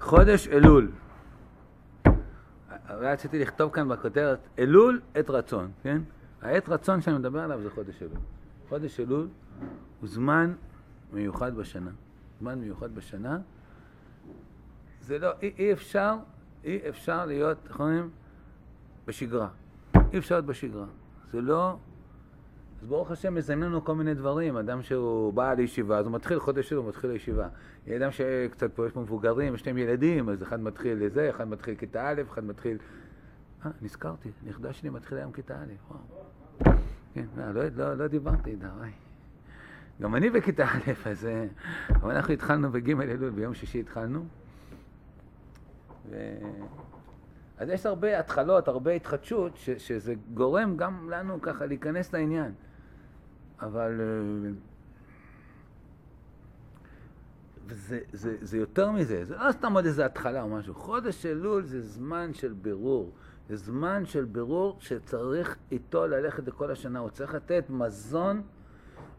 חודש אלול. אולי רציתי לכתוב כאן בכותרת, אלול עת רצון, כן? העת רצון שאני מדבר עליו זה חודש אלול. חודש אלול הוא זמן מיוחד בשנה. זמן מיוחד בשנה. זה לא, אי, אי אפשר, אי אפשר להיות, איך אומרים? בשגרה. אי אפשר להיות בשגרה. זה לא... אז ברוך השם מזמנים לנו כל מיני דברים. אדם שהוא בא לישיבה, אז הוא מתחיל חודש אלול, הוא מתחיל לישיבה. אדם שקצת פה, יש פה מבוגרים, יש להם ילדים, אז אחד מתחיל לזה, אחד מתחיל כיתה א', אחד מתחיל... אה, נזכרתי, נכדה שלי מתחיל היום כיתה א', וואו. כן, לא, לא, לא, לא דיברתי איתה, וואי. גם אני בכיתה א', אז... אה, אבל אנחנו התחלנו בג' אלול, ביום שישי התחלנו. ו... אז יש הרבה התחלות, הרבה התחדשות, ש, שזה גורם גם לנו ככה להיכנס לעניין. אבל... אה, וזה זה, זה יותר מזה, זה לא סתם עוד איזה התחלה או משהו. חודש אלול זה זמן של בירור. זה זמן של בירור שצריך איתו ללכת לכל השנה. הוא צריך לתת מזון,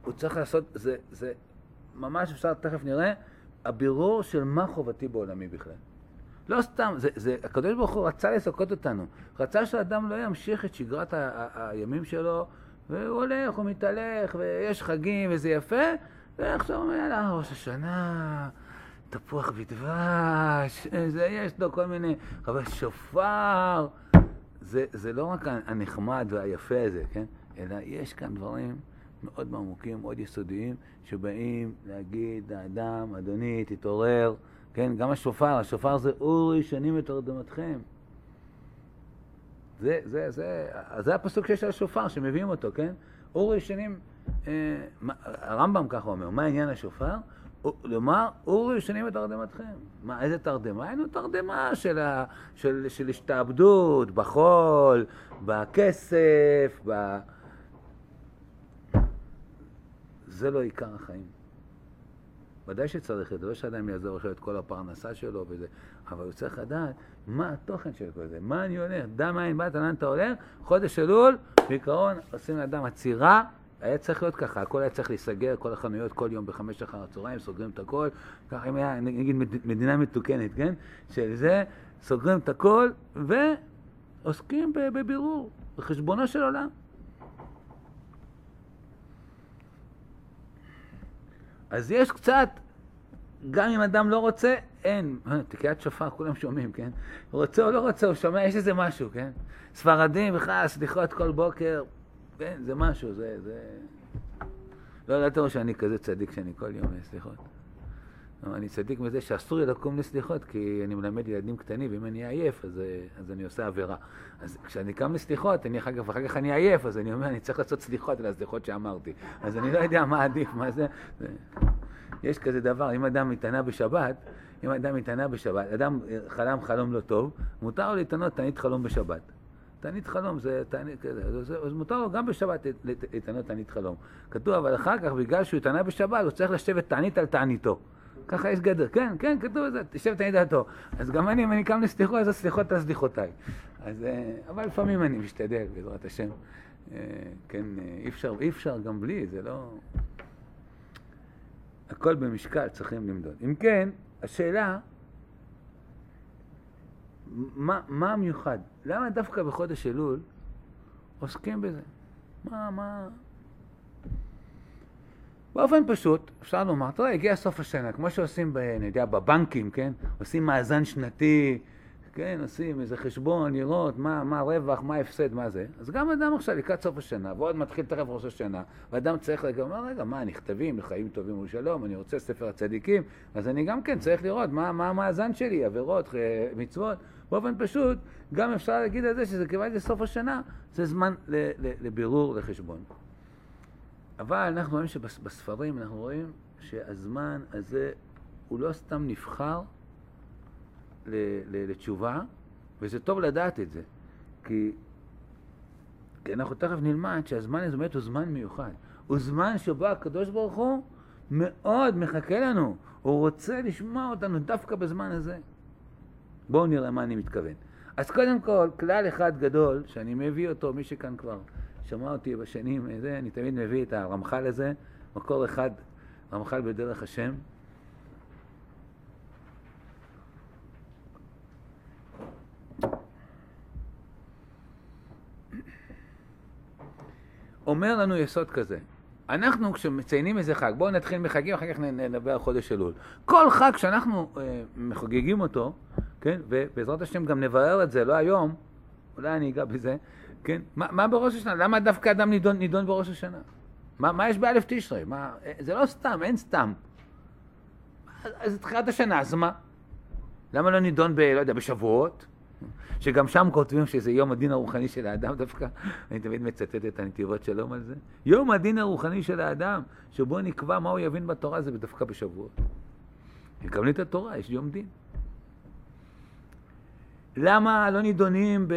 הוא צריך לעשות, זה, זה ממש אפשר, תכף נראה, הבירור של מה חובתי בעולמי בכלל. לא סתם, זה, זה, הקדוש ברוך הוא רצה לזכות אותנו. רצה שאדם לא ימשיך את שגרת ה, ה, הימים שלו, והוא הולך, הוא מתהלך, ויש חגים, וזה יפה, ועכשיו אומר, יאללה, ראש השנה, תפוח ודבש, זה, יש לו כל מיני, אבל שופר, זה, זה לא רק הנחמד והיפה הזה, כן? אלא יש כאן דברים מאוד עמוקים, מאוד יסודיים, שבאים להגיד לאדם, אדוני, תתעורר, כן? גם השופר, השופר זה אור ישנים את הרדמתכם. זה, זה, זה, זה הפסוק שיש על השופר, שמביאים אותו, כן? אור ישנים, אה, הרמב"ם ככה אומר, מה עניין השופר? לומר, אורו ישנים את תרדמתכם. מה, איזה תרדמה? היינו תרדמה של, ה, של, של השתעבדות, בחול, בכסף, ב... זה לא עיקר החיים. ודאי שצריך את זה, לא שאדם יעזור עכשיו את כל הפרנסה שלו וזה, אבל הוא צריך לדעת מה התוכן של כל זה, מה אני הולך, דע מאין באת, לאן אתה הולך, חודש אלול, בעיקרון עושים לאדם עצירה היה צריך להיות ככה, הכל היה צריך להיסגר, כל החנויות כל יום בחמש אחר הצהריים, סוגרים את הכל, ככה אם היה, נגיד מדינה מתוקנת, כן? של זה, סוגרים את הכל ועוסקים בבירור, בחשבונו של עולם. אז יש קצת, גם אם אדם לא רוצה, אין, תקיעת שופר, כולם שומעים, כן? רוצה או לא רוצה, הוא שומע, יש איזה משהו, כן? ספרדים בכלל, סליחות כל בוקר, כן, זה משהו, זה... זה... לא, אל תראו שאני כזה צדיק שאני כל יום סליחות. אני צדיק מזה שאסור לי לקום לסליחות, כי אני מלמד ילדים קטנים, ואם אני עייף, אז, אז אני עושה עבירה. אז כשאני קם לסליחות, אני אחר כך, ואחר כך אני עייף, אז אני אומר, אני צריך לעשות סליחות על הסליחות שאמרתי. אז אני לא יודע מה עדיף, מה זה. זה... יש כזה דבר, אם אדם מתענה בשבת, אם אדם מתענה בשבת, אדם חלם חלום לא טוב, מותר לו להתענות תענית חלום בשבת. תענית חלום זה תענית אז, מותר לו גם בשבת להתענות תענית חלום. כתוב, אבל אחר כך, בגלל שהוא התענה בשבת, הוא צריך לשבת תענית על תעניתו. ככה יש גדר, כן, כן, כתוב את זה, תשב תענית דעתו. אז גם אני, אם אני קם לסליחו, אז הסליחות על סליחותיי. אז, אה, אבל לפעמים אני משתדל, בעזרת השם. אה, כן, אה, אי אפשר, אי אפשר גם בלי, זה לא... הכל במשקל צריכים למדוד. אם כן, השאלה... מה, מה המיוחד? למה דווקא בחודש אלול עוסקים בזה? מה, מה... באופן פשוט, אפשר לומר, תראה, הגיע סוף השנה, כמו שעושים, אני יודע, בבנקים, כן? עושים מאזן שנתי, כן? עושים איזה חשבון, לראות מה, מה הרווח, מה ההפסד, מה זה. אז גם אדם עכשיו לקראת סוף השנה, ועוד מתחיל תכף ראש השנה, ואדם צריך רגע, אומר, רגע, מה, נכתבים לחיים טובים ולשלום, אני רוצה ספר הצדיקים, אז אני גם כן צריך לראות מה, מה המאזן שלי, עבירות, מצוות. באופן פשוט, גם אפשר להגיד על זה שזה כיוון סוף השנה, זה זמן לבירור, לחשבון. אבל אנחנו רואים שבספרים אנחנו רואים שהזמן הזה הוא לא סתם נבחר לתשובה, וזה טוב לדעת את זה, כי, כי אנחנו תכף נלמד שהזמן הזה באמת הוא זמן מיוחד. הוא זמן שבו הקדוש ברוך הוא מאוד מחכה לנו, הוא רוצה לשמוע אותנו דווקא בזמן הזה. בואו נראה מה אני מתכוון. אז קודם כל, כלל אחד גדול, שאני מביא אותו, מי שכאן כבר שמע אותי בשנים, זה, אני תמיד מביא את הרמח"ל הזה, מקור אחד, רמח"ל בדרך השם. אומר לנו יסוד כזה. אנחנו כשמציינים איזה חג, בואו נתחיל מחגים, אחר כך נדבר על חודש אלול. כל חג שאנחנו אה, מחוגגים אותו, כן, ובעזרת השם גם נברר את זה, לא היום, אולי אני אגע בזה, כן, מה, מה בראש השנה? למה דווקא אדם נידון, נידון בראש השנה? מה, מה יש באלף תשרי? מה, זה לא סתם, אין סתם. אז תחילת השנה, אז מה? למה לא נידון ב... לא יודע, בשבועות? שגם שם כותבים שזה יום הדין הרוחני של האדם דווקא, אני תמיד מצטט את הנתיבות שלום על זה. יום הדין הרוחני של האדם, שבו נקבע מה הוא יבין בתורה, זה דווקא בשבועות. מקבלים את התורה, יש יום דין. למה לא נידונים ב...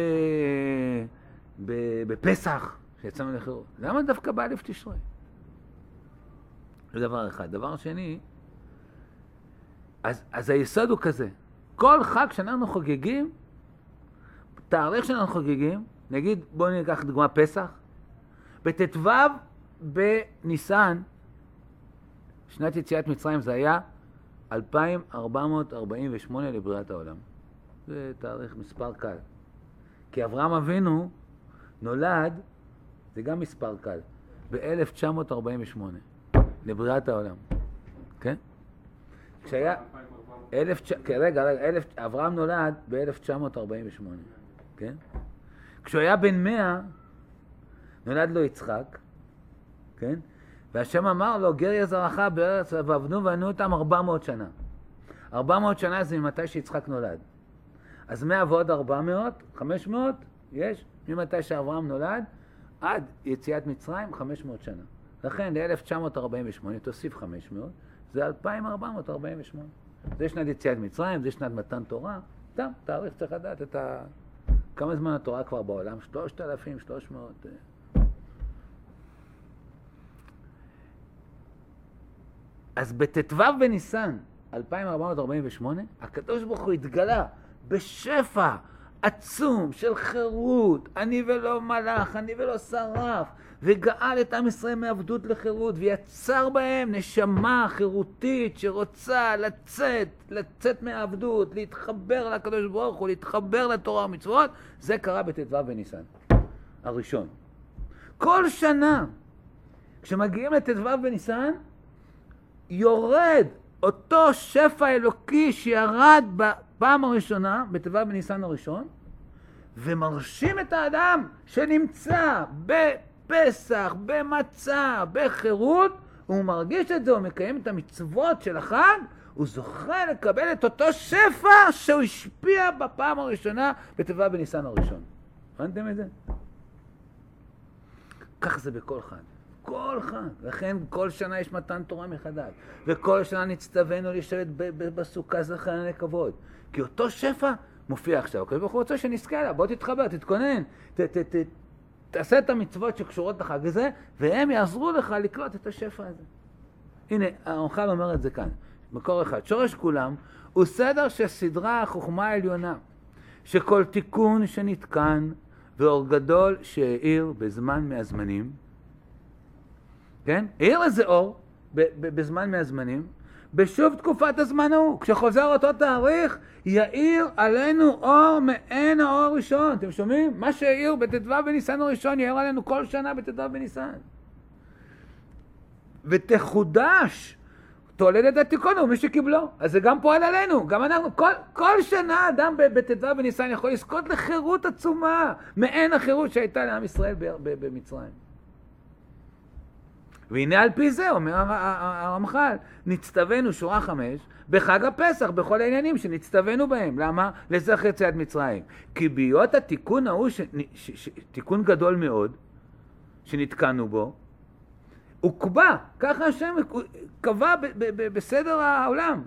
ב... בפסח, שיצאנו לחירות? למה דווקא באלף תשרי? זה דבר אחד. דבר שני, אז, אז היסוד הוא כזה, כל חג שאנחנו חוגגים, תאריך שאנחנו חוגגים, נגיד, בואו ניקח דוגמה פסח, בט"ו בניסן, שנת יציאת מצרים זה היה 2448 לבריאת העולם. זה תאריך מספר קל. כי אברהם אבינו נולד, זה גם מספר קל, ב-1948 לבריאת העולם. כן? כשהיה... כן, רגע, רגע, אלף... אברהם נולד ב-1948. כן? כשהוא היה בן מאה, נולד לו יצחק, כן? והשם אמר לו, גר יזרעך בארץ ועבדו וענו אותם ארבע מאות שנה. ארבע מאות שנה זה ממתי שיצחק נולד. אז מאה ועוד ארבע מאות, חמש מאות, יש, ממתי שאברהם נולד, עד יציאת מצרים, חמש מאות שנה. לכן ל-1948 תוסיף חמש מאות, זה 2448. זה שנת יציאת מצרים, זה שנת מתן תורה, סתם, תאריך צריך לדעת את ה... כמה זמן התורה כבר בעולם? 3,300. אה. אז בט"ו בניסן, 2448, הקדוש ברוך הוא התגלה בשפע עצום של חירות, אני ולא מלאך, אני ולא שרף, וגאל את עם ישראל מעבדות לחירות, ויצר בהם נשמה חירותית שרוצה לצאת, לצאת מהעבדות, להתחבר לקדוש ברוך הוא, להתחבר לתורה ומצוות, זה קרה בט"ו בניסן, הראשון. כל שנה, כשמגיעים לט"ו בניסן, יורד אותו שפע אלוקי שירד בפעם הראשונה, בט"ו בניסן הראשון, ומרשים את האדם שנמצא בפסח, במצה, בחירות, הוא מרגיש את זה, הוא מקיים את המצוות של החג, הוא זוכה לקבל את אותו שפע שהוא השפיע בפעם הראשונה בט"ו בניסן הראשון. הבנתם את זה? כך זה בכל חג. כל חג. לכן כל שנה יש מתן תורה מחדש. וכל שנה נצטווינו לשבת בסוכה זכרנה לכבוד. כי אותו שפע מופיע עכשיו. הקדוש ברוך הוא רוצה שנזכה אליו, בוא תתחבר, תתכונן, ת, ת, ת, תעשה את המצוות שקשורות לחג הזה, והם יעזרו לך לקלוט את השפע הזה. הנה, הרמח"ל אומר את זה כאן, מקור אחד. שורש כולם הוא סדר של סדרה החוכמה העליונה, שכל תיקון שנתקן ואור גדול שהאיר בזמן מהזמנים, כן? האיר איזה אור בזמן מהזמנים, בשוב תקופת הזמן ההוא. כשחוזר אותו תאריך, יאיר עלינו אור מעין האור הראשון. אתם שומעים? מה שהאיר בט"ו בניסן הראשון יאיר עלינו כל שנה בט"ו בניסן. ותחודש תולדת התיקון הוא מי שקיבלו. אז זה גם פועל עלינו, גם אנחנו. כל, כל שנה אדם בט"ו בניסן יכול לזכות לחירות עצומה, מעין החירות שהייתה לעם ישראל במצרים. והנה על פי זה, אומר הרמח"ל, נצטווינו, שורה חמש, בחג הפסח, בכל העניינים שנצטווינו בהם. למה? לזכר יציאת מצרים. כי בהיות התיקון ההוא, ש... ש... ש... תיקון גדול מאוד, שנתקענו בו, הוא קבע, ככה השם קבע ב- ב- ב- בסדר העולם,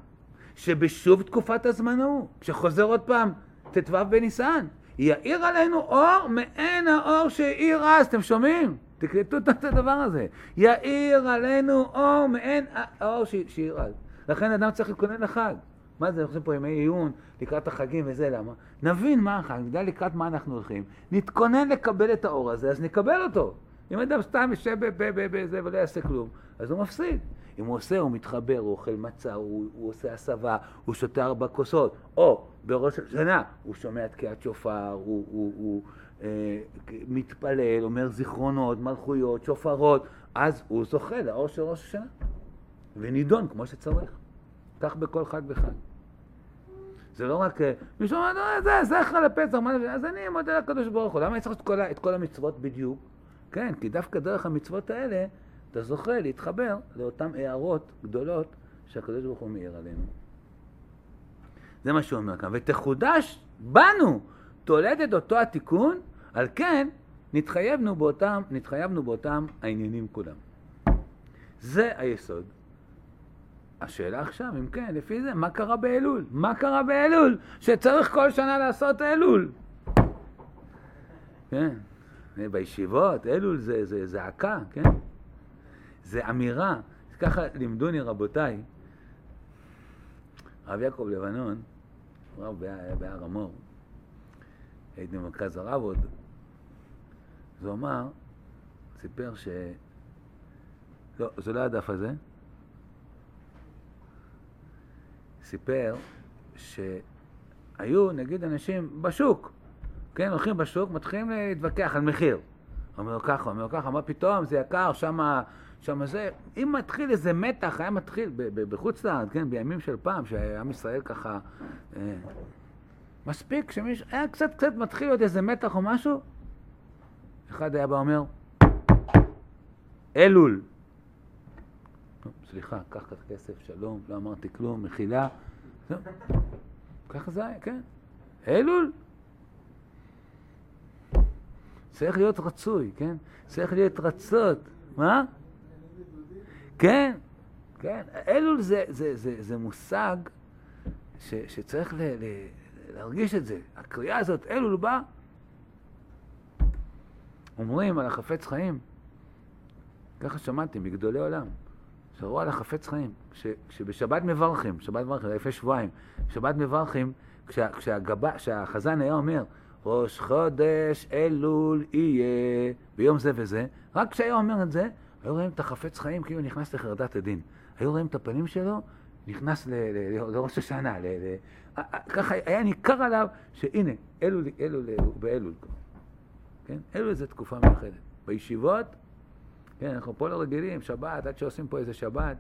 שבשוב תקופת הזמן ההוא, כשחוזר עוד פעם ט"ו בניסן, יאיר עלינו אור מעין האור שהאיר אז, אתם שומעים? תקלטו את הדבר הזה. יאיר עלינו אור מעין האור שהאיר אז. לכן אדם צריך להתכונן לחג. מה זה, אנחנו עושים פה ימי עיון לקראת החגים וזה, למה? נבין מה החג, נדע לקראת מה אנחנו הולכים, נתכונן לקבל את האור הזה, אז נקבל אותו. אם אדם סתם יושב בזה ולא יעשה כלום, אז הוא מפסיד. אם הוא עושה, הוא מתחבר, הוא אוכל מצה, הוא, הוא עושה הסבה, הוא שותה ארבע כוסות, או בראש השנה הוא שומע תקיעת שופר, הוא, הוא, הוא אה, מתפלל, אומר זיכרונות, מלכויות, שופרות, אז הוא זוכה לאור של ראש השנה, ונידון כמו שצריך. כך בכל חג וחג. זה לא רק, אה, מישהו אומר, לא, זה זכר לפסח, מה זה, אז אני מודה לקדוש ברוך הוא. למה אני צריך את כל, את כל המצוות בדיוק? כן, כי דווקא דרך המצוות האלה אתה זוכה להתחבר לאותן הערות גדולות שהקדוש ברוך הוא מאיר עלינו. זה מה שהוא אומר כאן. ותחודש בנו תולדת אותו התיקון, על כן נתחייבנו באותם, נתחייבנו באותם העניינים כולם. זה היסוד. השאלה עכשיו, אם כן, לפי זה, מה קרה באלול? מה קרה באלול? שצריך כל שנה לעשות אלול. כן, בישיבות, אלול זה, זה זעקה, כן? זה אמירה. ככה לימדוני רבותיי, הרב יעקב לבנון, רב בהר המור, הייתי במרכז הרב עוד, אז הוא אמר, סיפר ש... לא, זה לא הדף הזה. סיפר שהיו, נגיד, אנשים בשוק, כן, הולכים בשוק, מתחילים להתווכח על מחיר. אומר לו ככה, אומר לו ככה, מה פתאום, זה יקר, שמה, שמה זה... אם מתחיל איזה מתח, היה מתחיל בחוץ לארץ, כן, בימים של פעם, שעם ישראל ככה... אה, מספיק שמישהו, היה קצת קצת מתחיל להיות איזה מתח או משהו, אחד היה בא אומר, אלול. סליחה, קח קח כסף, שלום, לא אמרתי כלום, מחילה. ככה זה היה, כן. אלול. צריך להיות רצוי, כן? צריך להיות רצות. מה? כן, כן. אלול זה, זה, זה, זה מושג ש, שצריך ל, ל, להרגיש את זה. הקריאה הזאת, אלול בא, אומרים על החפץ חיים, ככה שמעתי מגדולי עולם, שראו על החפץ חיים, כשבשבת מברכים, שבת מברכים, לפני שבועיים, שבת מברכים, כשה, כשהגבה, כשהחזן היה אומר, ראש חודש אלול יהיה ביום זה וזה, רק כשהיה אומר את זה, היו רואים את החפץ חיים כאילו נכנס לחרדת הדין. היו רואים את הפנים שלו, נכנס לראש השנה. ככה היה ניכר עליו שהנה, אלול, אלול, הוא באלול. כן? אלול זה תקופה מיוחדת. בישיבות, כן, אנחנו פה לא רגילים, שבת, עד שעושים פה איזה שבת,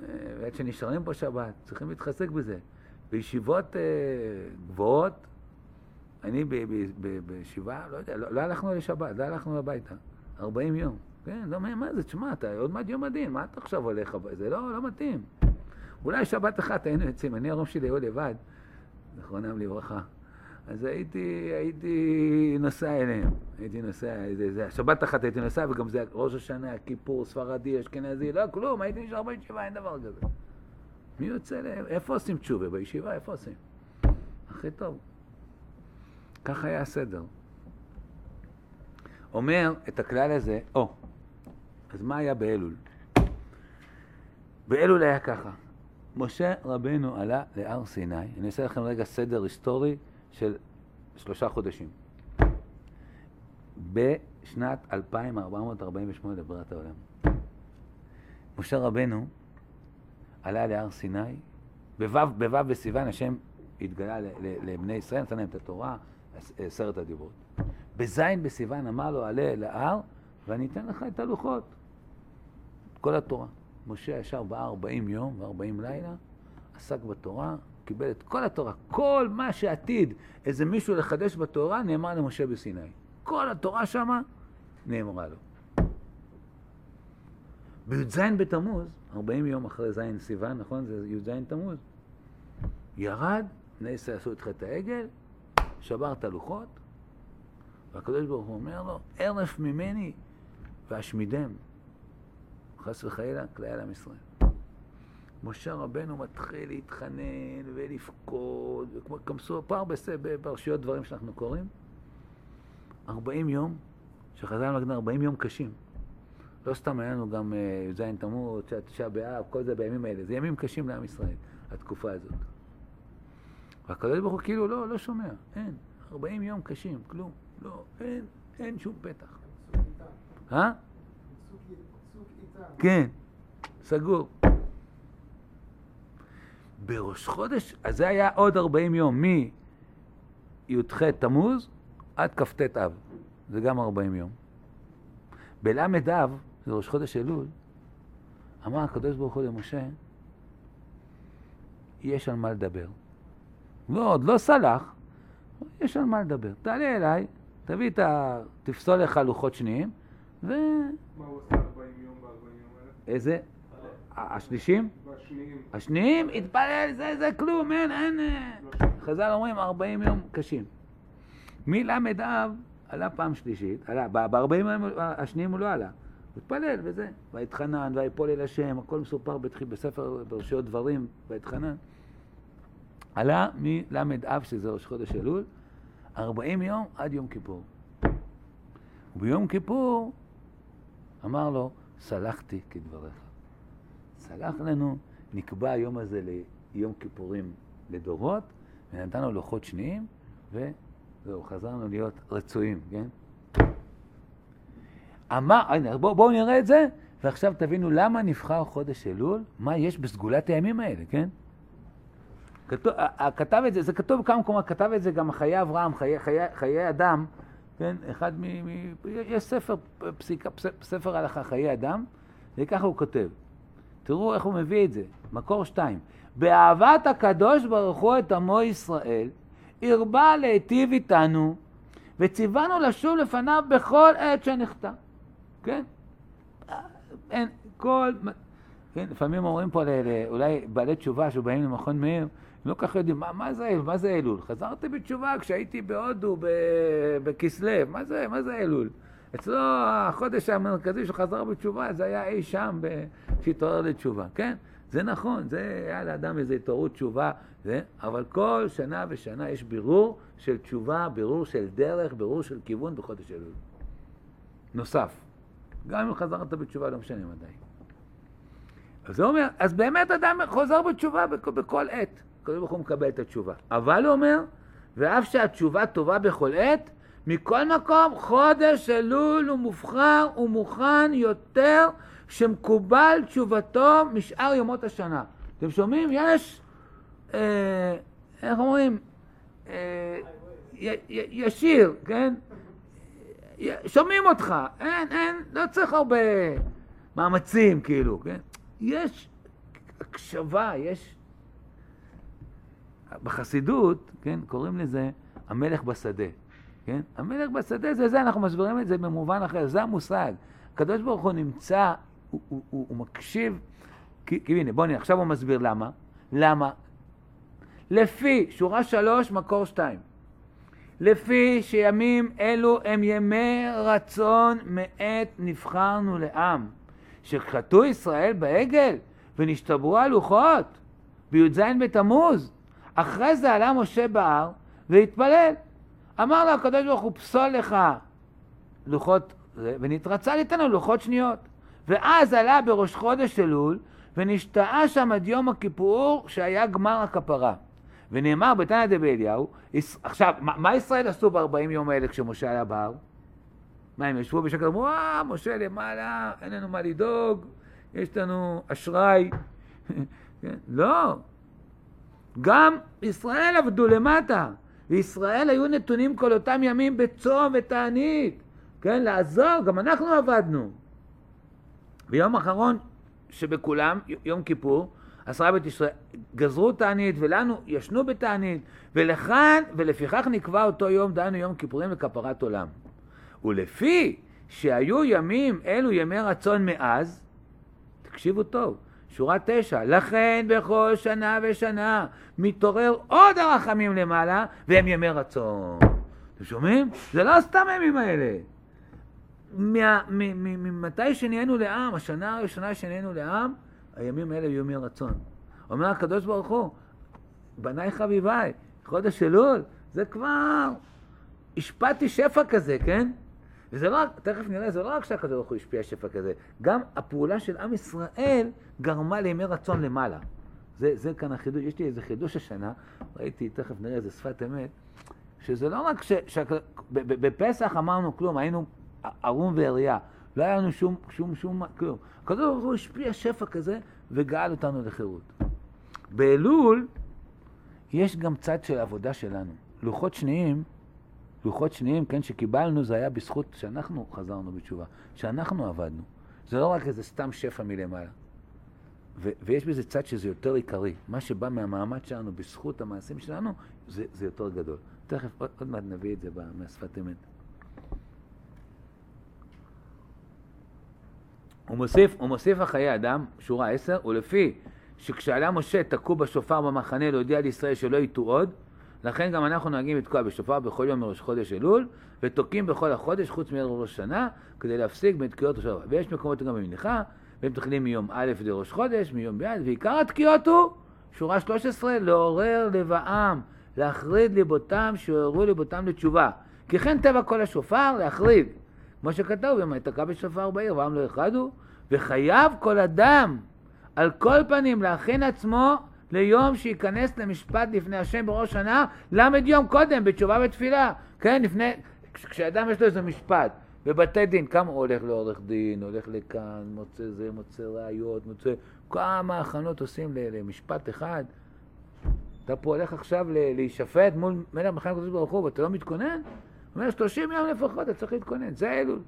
אה, ועד שנשארים פה שבת, צריכים להתחזק בזה. בישיבות אה, גבוהות, אני בישיבה, לא יודע, לא, לא הלכנו לשבת, לא הלכנו הביתה. 40 יום. כן, לא, מה זה, תשמע, אתה עוד מעט יום הדין, מה אתה עכשיו הולך? זה לא, לא מתאים. אולי שבת אחת היינו יוצאים, אני הרום שלי היו לבד, זכרונם לברכה. אז הייתי, הייתי נוסע אליהם, הייתי נוסע, זה, זה, שבת אחת הייתי נוסע, וגם זה ראש השנה, כיפור, ספרדי, אשכנזי, לא כלום, הייתי נשאר בישיבה, אין דבר כזה. מי יוצא ל... איפה עושים תשובה? בישיבה, איפה עושים? הכי טוב. ככה היה הסדר. אומר את הכלל הזה, או, אז מה היה באלול? באלול היה ככה, משה רבנו עלה להר סיני, אני אעשה לכם רגע סדר היסטורי של שלושה חודשים. בשנת 2448 לבריאת העולם. משה רבנו עלה להר סיני, בו' בסיוון השם התגלה לבני ישראל, נתן להם את התורה, עשרת הדיברות. בז' בסיוון אמר לו, עלה להר ואני אתן לך את הלוחות, כל התורה. משה ישר בהר 40 יום ו-40 לילה, עסק בתורה, קיבל את כל התורה. כל מה שעתיד איזה מישהו לחדש בתורה, נאמר למשה בסיני. כל התורה שמה נאמרה לו. בי"ז בתמוז, 40 יום אחרי ז' סיוון, נכון? זה י"ז תמוז. ירד, בני ישראל עשו את חטא העגל, שבר את הלוחות, והקדוש ברוך הוא אומר לו, ערף ממני ואשמידם. חס וחלילה, כליה לעם ישראל. משה רבנו מתחיל להתחנן ולבכות, וכמו כמסו פער בפרשיות דברים שאנחנו קוראים. 40 יום, שחז"ל מגדיר 40 יום קשים. לא סתם היה לנו גם י"ז אה, תמוז, תשעה באב, כל זה בימים האלה. זה ימים קשים לעם ישראל, התקופה הזאת. והקדוש ברוך הוא כאילו לא, לא שומע, אין. 40 יום קשים, כלום. לא, אין, אין שום פתח. אה? כן. סגור. בראש חודש, אז זה היה עוד 40 יום, מי"ח תמוז עד כ"ט אב, זה גם 40 יום. בל"א אב, זה ראש חודש אלול, אמר הקדוש ברוך הוא למשה, יש על מה לדבר. לא, עוד לא סלח, יש על מה לדבר. תעלה אליי, תביא את ה... תפסול לך לוחות שניים, ו... מה הוא עושה 40 יום ב-40 יום האלה? איזה? השלישים? השניים, התפלל, זה, זה כלום, אין, אין... אה. חז"ל אומרים 40 יום קשים. מל"א אב עלה פעם שלישית, עלה, ב-40 יום השניים הוא לא עלה. הוא התפלל וזה, ויתחנן, ויפול אל השם, הכל מסופר בתחיל, בספר ברשויות דברים, ויתחנן. עלה מל"א אב, שזה ראש חודש אלול, 40 יום עד יום כיפור. וביום כיפור אמר לו, סלחתי כדבריך. סלח לנו, נקבע היום הזה ליום כיפורים לדורות, ונתנו לוחות שניים, וזהו, חזרנו להיות רצויים, כן? אמר, הנה, בואו בוא נראה את זה, ועכשיו תבינו למה נבחר חודש אלול, מה יש בסגולת הימים האלה, כן? כתוב, כתב את זה, זה כתוב בכמה מקומות, כתב את זה גם חיי אברהם, חיי, חיי, חיי אדם, כן? אחד מ... מ יש ספר פסיקה, ספר הלכה, חיי אדם, וככה הוא כותב. תראו איך הוא מביא את זה, מקור שתיים. באהבת הקדוש ברוך הוא את עמו ישראל, הרבה להיטיב איתנו, וציוונו לשוב לפניו בכל עת שנחטא. כן? אין, כל... כן, לפעמים אומרים פה אולי בעלי תשובה שבאים למכון מאיר, הם לא כל כך יודעים, מה, מה זה מה זה אלול? חזרתי בתשובה כשהייתי בהודו, בכסלו, מה זה, מה זה אלול? אצלו החודש המרכזי שהוא חזר בתשובה זה היה אי שם כשהתעורר לתשובה, כן? זה נכון, זה היה לאדם איזו התעוררות תשובה, זה, אבל כל שנה ושנה יש בירור של תשובה, בירור של דרך, בירור של כיוון בחודש אלול. נוסף. גם אם חזרת בתשובה, לא משנה מדי. אז הוא אומר, אז באמת אדם חוזר בתשובה בכל עת. הקדוש ברוך הוא מקבל את התשובה. אבל הוא אומר, ואף שהתשובה טובה בכל עת, מכל מקום, חודש אלול הוא מובחר ומוכן יותר שמקובל תשובתו משאר יומות השנה. אתם שומעים? יש, אה, איך אומרים? אה, י, י, ישיר, כן? שומעים אותך, אין, אין, לא צריך הרבה מאמצים, כאילו, כן? יש הקשבה, יש... בחסידות, כן, קוראים לזה המלך בשדה. כן? המלך בשדה זה זה, אנחנו מסבירים את זה במובן אחר, זה המושג. הקדוש ברוך הוא נמצא, הוא, הוא, הוא, הוא מקשיב, כי, כי הנה, בוא נראה, עכשיו הוא מסביר למה. למה? לפי, שורה שלוש, מקור שתיים. לפי שימים אלו הם ימי רצון מעת נבחרנו לעם, שחטאו ישראל בעגל ונשתברו הלוחות בי"ז בתמוז. אחרי זה עלה משה בהר והתפלל. אמר לו הקדוש ברוך הוא, פסול לך לוחות, ונתרצה ליתנו לוחות שניות. ואז עלה בראש חודש אלול, ונשתאה שם עד יום הכיפור, שהיה גמר הכפרה. ונאמר בתנא דבאליהו, עכשיו, מה ישראל עשו בארבעים יום האלה כשמשה היה בהר? מה, הם ישבו בשקר, אמרו, אה, משה למעלה, אין לנו מה לדאוג, יש לנו אשראי. כן? לא. גם ישראל עבדו למטה. וישראל היו נתונים כל אותם ימים בצום ותענית, כן, לעזור, גם אנחנו עבדנו. ויום אחרון שבכולם, יום כיפור, עשרה בית ישראל, גזרו תענית ולנו ישנו בתענית, ולכאן, ולפיכך נקבע אותו יום, דהיינו יום כיפורים לכפרת עולם. ולפי שהיו ימים אלו ימי רצון מאז, תקשיבו טוב, שורה תשע, לכן בכל שנה ושנה מתעורר עוד הרחמים למעלה, והם ימי רצון. אתם שומעים? זה לא סתם הימים האלה. ממתי שנהיינו לעם, השנה הראשונה שנהיינו לעם, הימים האלה היו ימי רצון. אומר הקדוש ברוך הוא, בניי חביביי, חודש אלול, זה כבר, השפעתי שפע כזה, כן? וזה לא רק, תכף נראה, זה לא רק שהקדוש ברוך הוא השפיע שפע כזה, גם הפעולה של עם ישראל גרמה לימי רצון למעלה. זה, זה כאן החידוש, יש לי איזה חידוש השנה, ראיתי, תכף נראה איזה שפת אמת, שזה לא רק ש... ש בפסח אמרנו כלום, היינו ערום ועריה. לא היה לנו שום, שום, שום, כלום. הקדוש ברוך הוא השפיע שפע כזה וגאל אותנו לחירות. באלול יש גם צד של עבודה שלנו. לוחות שניים, לוחות שניים, כן, שקיבלנו, זה היה בזכות שאנחנו חזרנו בתשובה, שאנחנו עבדנו. זה לא רק איזה סתם שפע מלמעלה. ו- ויש בזה צד שזה יותר עיקרי. מה שבא מהמעמד שלנו בזכות המעשים שלנו, זה, זה יותר גדול. תכף, עוד, עוד מעט נביא את זה מהשפת אמת. הוא מוסיף, הוא מוסיף החיי אדם, שורה עשר, ולפי שכשעלה משה תקעו בשופר במחנה להודיע לישראל שלא יטעו עוד, לכן גם אנחנו נוהגים לתקוע בשופר בכל יום מראש חודש אלול, ותוקעים בכל החודש חוץ מערב ראש השנה, כדי להפסיק בתקיעות השופר. ויש מקומות גם במניחה, והם תחילים מיום א' לראש חודש, מיום ביד, ועיקר התקיעות הוא, שורה 13, לעורר לבעם, להחריד ליבותם, שעוררו ליבותם לתשובה. כי כן טבע כל השופר, להחריד. כמו שכתוב, אם תקע בשופר בעיר, ועם לא יחדו, וחייב כל אדם, על כל פנים, להכין עצמו ליום שייכנס למשפט לפני השם בראש שנה, למד יום קודם, בתשובה ותפילה. כן, לפני, כשאדם יש לו איזה משפט, בבתי דין, כמה הולך לעורך דין, הולך לכאן, מוצא זה, מוצא ראיות, מוצא... כמה הכנות עושים למשפט אחד. אתה פה הולך עכשיו להישפט מול מלך מחנה הקדוש ברוך הוא ואתה לא מתכונן? הוא אומר, 30 יום לפחות אתה צריך להתכונן, זה אלול.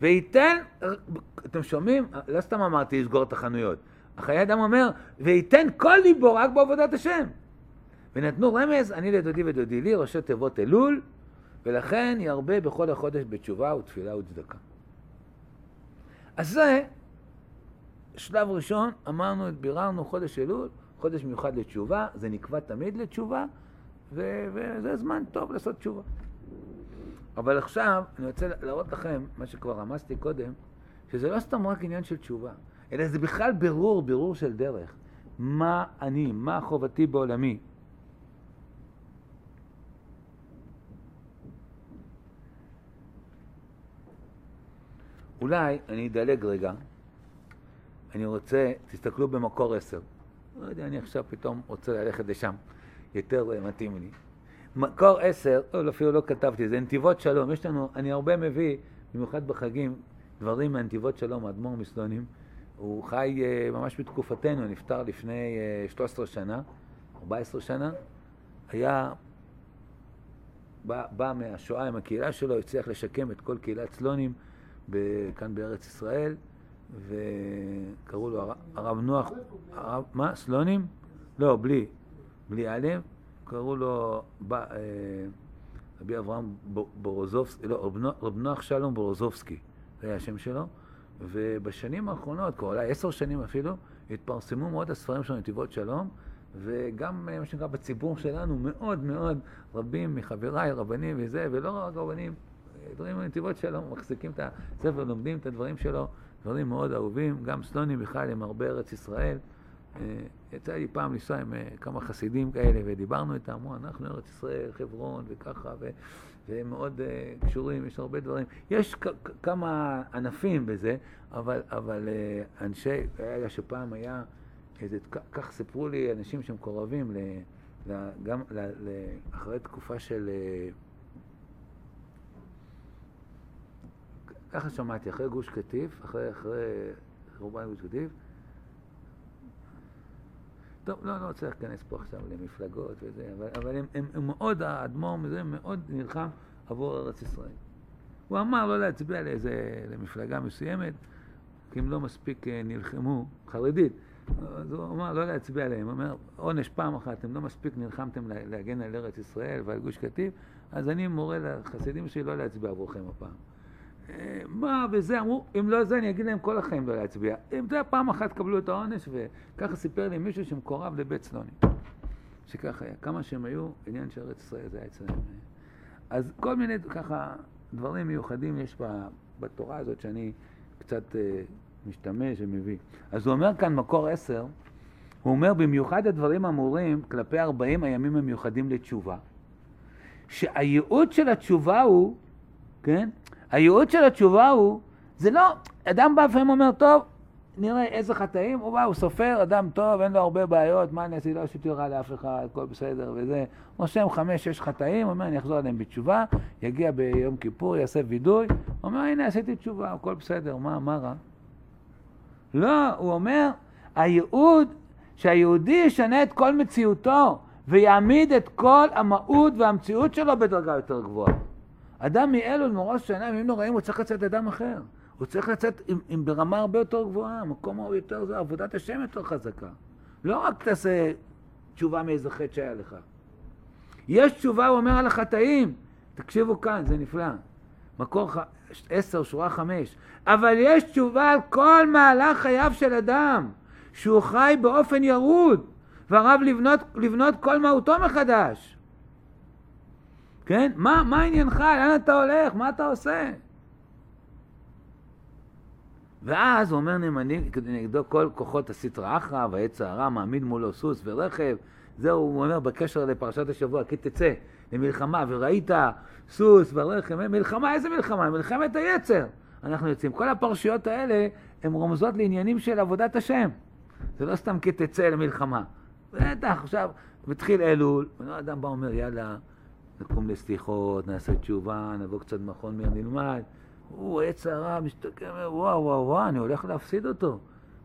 וייתן, אתם שומעים? לא סתם אמרתי לסגור את החנויות. החיי אדם אומר, וייתן כל ליבו רק בעבודת השם. ונתנו רמז, אני לדודי ודודי לי, ראשי תיבות אלול, ולכן ירבה בכל החודש בתשובה ותפילה וצדקה. אז זה שלב ראשון, אמרנו, ביררנו חודש אלול, חודש מיוחד לתשובה, זה נקבע תמיד לתשובה, ו- וזה זמן טוב לעשות תשובה. אבל עכשיו אני רוצה להראות לכם, מה שכבר רמזתי קודם, שזה לא סתם רק עניין של תשובה, אלא זה בכלל בירור, בירור של דרך. מה אני, מה חובתי בעולמי. אולי אני אדלג רגע, אני רוצה, תסתכלו במקור עשר. לא יודע, אני עכשיו פתאום רוצה ללכת לשם, יותר מתאים לי. מקור עשר, לא, אפילו לא כתבתי, זה נתיבות שלום. יש לנו, אני הרבה מביא, במיוחד בחגים, דברים מהנתיבות שלום, האדמו"ר מסלונים. הוא חי uh, ממש בתקופתנו, נפטר לפני uh, 13 שנה, 14 שנה. היה, בא, בא מהשואה עם הקהילה שלו, הצליח לשקם את כל קהילת סלונים כאן בארץ ישראל, וקראו לו הרב נוח, הרב, מה? סלונים? לא, בלי, בלי א', קראו לו אה, רבי אברהם בורוזובסקי, לא, רב נוח שלום בורוזובסקי, זה היה השם שלו, ובשנים האחרונות, כבר אולי עשר שנים אפילו, התפרסמו מאוד הספרים של נתיבות שלום, וגם אה, מה שנקרא בציבור שלנו מאוד מאוד רבים מחבריי, רבנים וזה, ולא רק רבנים, דברים מנתיבות שלום, מחזיקים את הספר, לומדים את הדברים שלו, דברים מאוד אהובים, גם סלונים בכלל הם הרבה ארץ ישראל. אה, יצא לי פעם לנסוע עם אה, כמה חסידים כאלה ודיברנו איתם, אמרו, אנחנו ארץ ישראל, חברון וככה, ו... והם מאוד uh, קשורים, יש הרבה דברים. יש כמה ענפים בזה, אבל, אבל uh, אנשי, היה שפעם היה איזה, כך סיפרו לי אנשים שמקורבים, ל, ל, גם ל, ל, אחרי תקופה של... Uh, ככה שמעתי, אחרי גוש קטיף, אחרי, אחרי חורבן גוש קטיף, טוב, לא, לא רוצה להיכנס פה עכשיו למפלגות וזה, אבל, אבל הם, הם, הם מאוד, האדמו"ר מזה מאוד נלחם עבור ארץ ישראל. הוא אמר לא להצביע לאיזה, למפלגה מסוימת, כי הם לא מספיק אה, נלחמו, חרדית. אז הוא אמר לא להצביע עליהם, הוא אומר, עונש פעם אחת, אתם לא מספיק נלחמתם להגן על ארץ ישראל ועל גוש קטיף, אז אני מורה לחסידים שלי לא להצביע עבורכם הפעם. מה וזה, אמרו, אם לא זה אני אגיד להם כל החיים לא להצביע. אם זה פעם אחת קבלו את העונש, וככה סיפר לי מישהו שמקורב לבית סלוני. שככה היה, כמה שהם היו, עניין של ארץ ישראל זה היה אצלם. אז כל מיני ככה דברים מיוחדים יש בתורה הזאת שאני קצת אה, משתמש ומביא. אז הוא אומר כאן, מקור עשר, הוא אומר, במיוחד הדברים אמורים כלפי ארבעים הימים המיוחדים לתשובה, שהייעוד של התשובה הוא, כן, הייעוד של התשובה הוא, זה לא, אדם בא לפעמים אומר, טוב, נראה איזה חטאים, הוא בא, הוא סופר, אדם טוב, אין לו הרבה בעיות, מה אני עשיתי? לא עשיתי רע לאף אחד, הכל בסדר וזה. רושם חמש, שש חטאים, אומר, אני אחזור עליהם בתשובה, יגיע ביום כיפור, יעשה וידוי, אומר, הנה, עשיתי תשובה, הכל בסדר, מה, מה רע? לא, הוא אומר, הייעוד, שהיהודי ישנה את כל מציאותו, ויעמיד את כל המהות והמציאות שלו בדרגה יותר גבוהה. אדם מאלול, מראש שנה, ימים נוראים, הוא צריך לצאת אדם אחר. הוא צריך לצאת עם, עם ברמה הרבה יותר גבוהה, המקום הוא יותר, זה עבודת השם יותר חזקה. לא רק תעשה תשובה מאיזה חטא שהיה לך. יש תשובה, הוא אומר על החטאים. תקשיבו כאן, זה נפלא. מקור ח... עשר, שורה חמש. אבל יש תשובה על כל מהלך חייו של אדם, שהוא חי באופן ירוד, והרב לבנות, לבנות כל מהותו מחדש. כן? מה, מה עניינך? לאן אתה הולך? מה אתה עושה? ואז הוא אומר נאמנים נגדו כל כוחות הסטרא אחרא והעץ הרע מעמיד מולו סוס ורכב. זהו, הוא אומר בקשר לפרשת השבוע, כי תצא למלחמה וראית סוס ורכב, מלחמה, איזה מלחמה? מלחמת היצר. אנחנו יוצאים. כל הפרשיות האלה הן רומזות לעניינים של עבודת השם. זה לא סתם כי תצא למלחמה. בטח, עכשיו, מתחיל אלול, אדם בא ואומר, יאללה, נקום לסליחות, נעשה תשובה, נבוא קצת מכון מיר נלמד. הוא עץ הרע, מסתכל, וואו, וואו, וואו, אני הולך להפסיד אותו.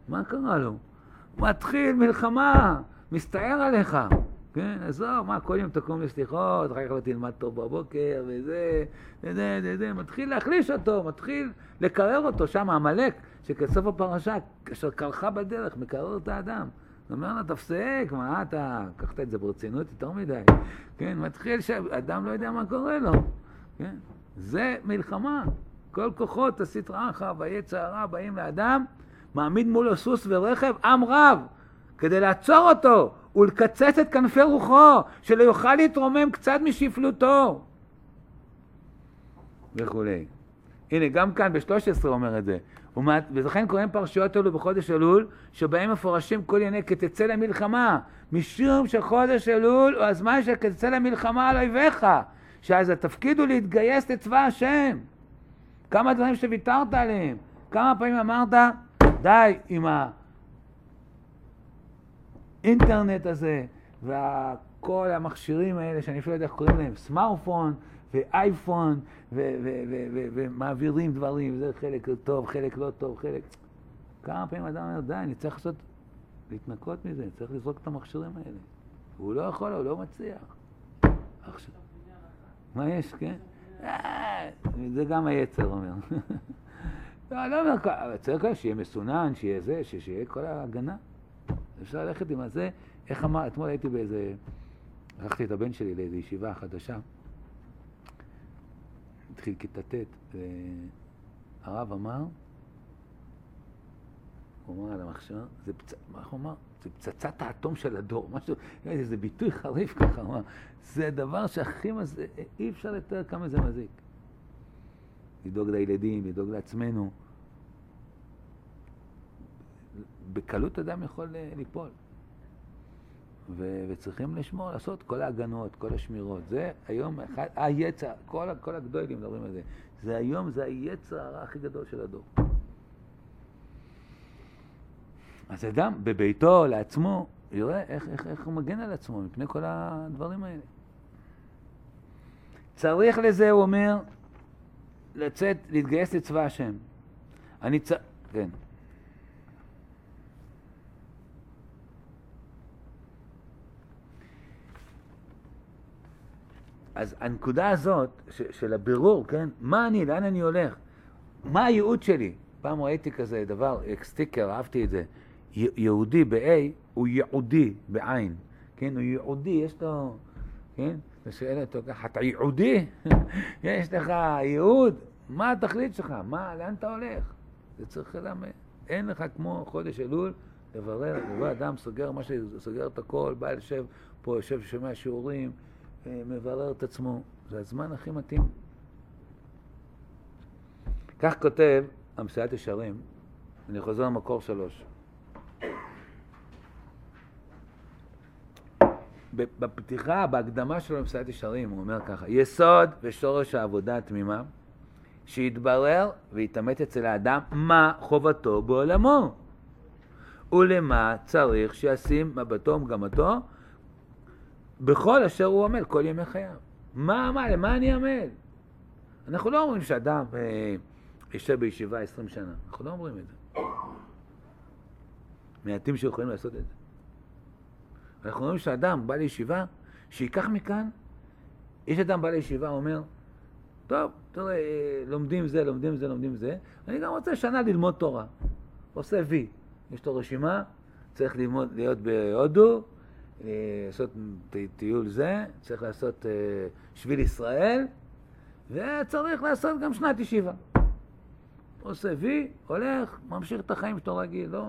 מה קרה לו? מתחיל מלחמה, מסתער עליך. כן, עזוב, מה, כל יום תקום לסליחות, אחר כך לא תלמד טוב בבוקר, וזה, וזה, וזה, מתחיל להחליש אותו, מתחיל לקרר אותו, שם עמלק, שכסוף הפרשה, כאשר קרחה בדרך, מקרר את האדם. הוא אומר לו, תפסק, מה אתה, לקחת את זה ברצינות יותר מדי. כן, מתחיל שאדם לא יודע מה קורה לו. כן, זה מלחמה. כל כוחות הסטרא אחרא והיצע הרע באים לאדם, מעמיד מולו סוס ורכב, עם רב, כדי לעצור אותו ולקצץ את כנפי רוחו, שלא יוכל להתרומם קצת משפלותו. וכולי. הנה, גם כאן ב-13 אומר את זה. ולכן קוראים פרשיות אלו בחודש אלול, שבהם מפורשים כל ענייני כתצא למלחמה, משום שחודש אלול הוא הזמן של כתצא למלחמה על אויביך, שאז התפקיד הוא להתגייס לצבא השם. כמה דברים שוויתרת עליהם. כמה פעמים אמרת, די עם האינטרנט הזה, וכל המכשירים האלה, שאני אפילו לא יודע איך קוראים להם, סמארטפון ואייפון, ומעבירים דברים, זה חלק טוב, חלק לא טוב, חלק... כמה פעמים אדם אומר, די, אני צריך לעשות, להתנקות מזה, אני צריך לזרוק את המכשירים האלה. הוא לא יכול, הוא לא מצליח. עכשיו, מה יש, כן? אה, זה גם היצר אומר. לא, לא אומר, צריך שיהיה מסונן, שיהיה זה, שיהיה כל ההגנה. אפשר ללכת עם הזה, איך אמר, אתמול הייתי באיזה, לקחתי את הבן שלי לאיזו ישיבה חדשה, התחיל כיתה ט', והרב אמר, הוא אמר על המחשב, זה פצ... מה הוא אמר? זה פצצת האטום של הדור, משהו, איזה ביטוי חריף ככה, אמר, זה הדבר שהכי מז... אי אפשר לתאר כמה זה מזיק. לדאוג לילדים, לדאוג לעצמנו. בקלות אדם יכול אה, ליפול. ו- וצריכים לשמור, לעשות כל ההגנות, כל השמירות. זה היום, אחד, היצע, כל, כל הגדולים מדברים על זה. זה היום, זה היצע הרע הכי גדול של הדור. אז אדם בביתו, לעצמו, יראה איך, איך, איך הוא מגן על עצמו מפני כל הדברים האלה. צריך לזה, הוא אומר, לצאת, להתגייס לצבא השם. אני צ... כן. אז הנקודה הזאת ש, של הבירור, כן, מה אני, לאן אני הולך, מה הייעוד שלי? פעם ראיתי כזה דבר, סטיקר, אהבתי את זה. יהודי ב-A הוא ייעודי בעין, כן? הוא ייעודי, יש לו, כן? אתה שואל אותו ככה, אתה ייעודי? יש לך ייעוד? מה התכלית שלך? מה, לאן אתה הולך? זה צריך ללמד. אין לך כמו חודש אלול לברר, לבוא אדם סוגר מה שסוגר את הכל, בא יושב פה, יושב שומע שיעורים, אה, מברר את עצמו. זה הזמן הכי מתאים. כך כותב המסיעת ישרים, אני חוזר למקור שלוש. בפתיחה, בהקדמה שלו למסיעת ישרים, הוא אומר ככה, יסוד ושורש העבודה התמימה, שיתברר ויתעמת אצל האדם מה חובתו בעולמו. ולמה צריך שישים מבטו ומגמתו בכל אשר הוא עמל כל ימי חייו. מה, מה, למה אני עמל? אנחנו לא אומרים שאדם אה, יושב בישיבה עשרים שנה, אנחנו לא אומרים את זה. מעטים שיכולים לעשות את זה. אנחנו אומרים שאדם בא לישיבה, שייקח מכאן, יש אדם בא לישיבה, אומר, טוב, תראה, אה, לומדים זה, לומדים זה, לומדים זה, אני גם רוצה שנה ללמוד תורה. עושה וי, יש לו רשימה, צריך ללמוד, להיות בהודו, לעשות טיול זה, צריך לעשות אה, שביל ישראל, וצריך לעשות גם שנת ישיבה. עושה וי, הולך, ממשיך את החיים שלו רגיל, לא...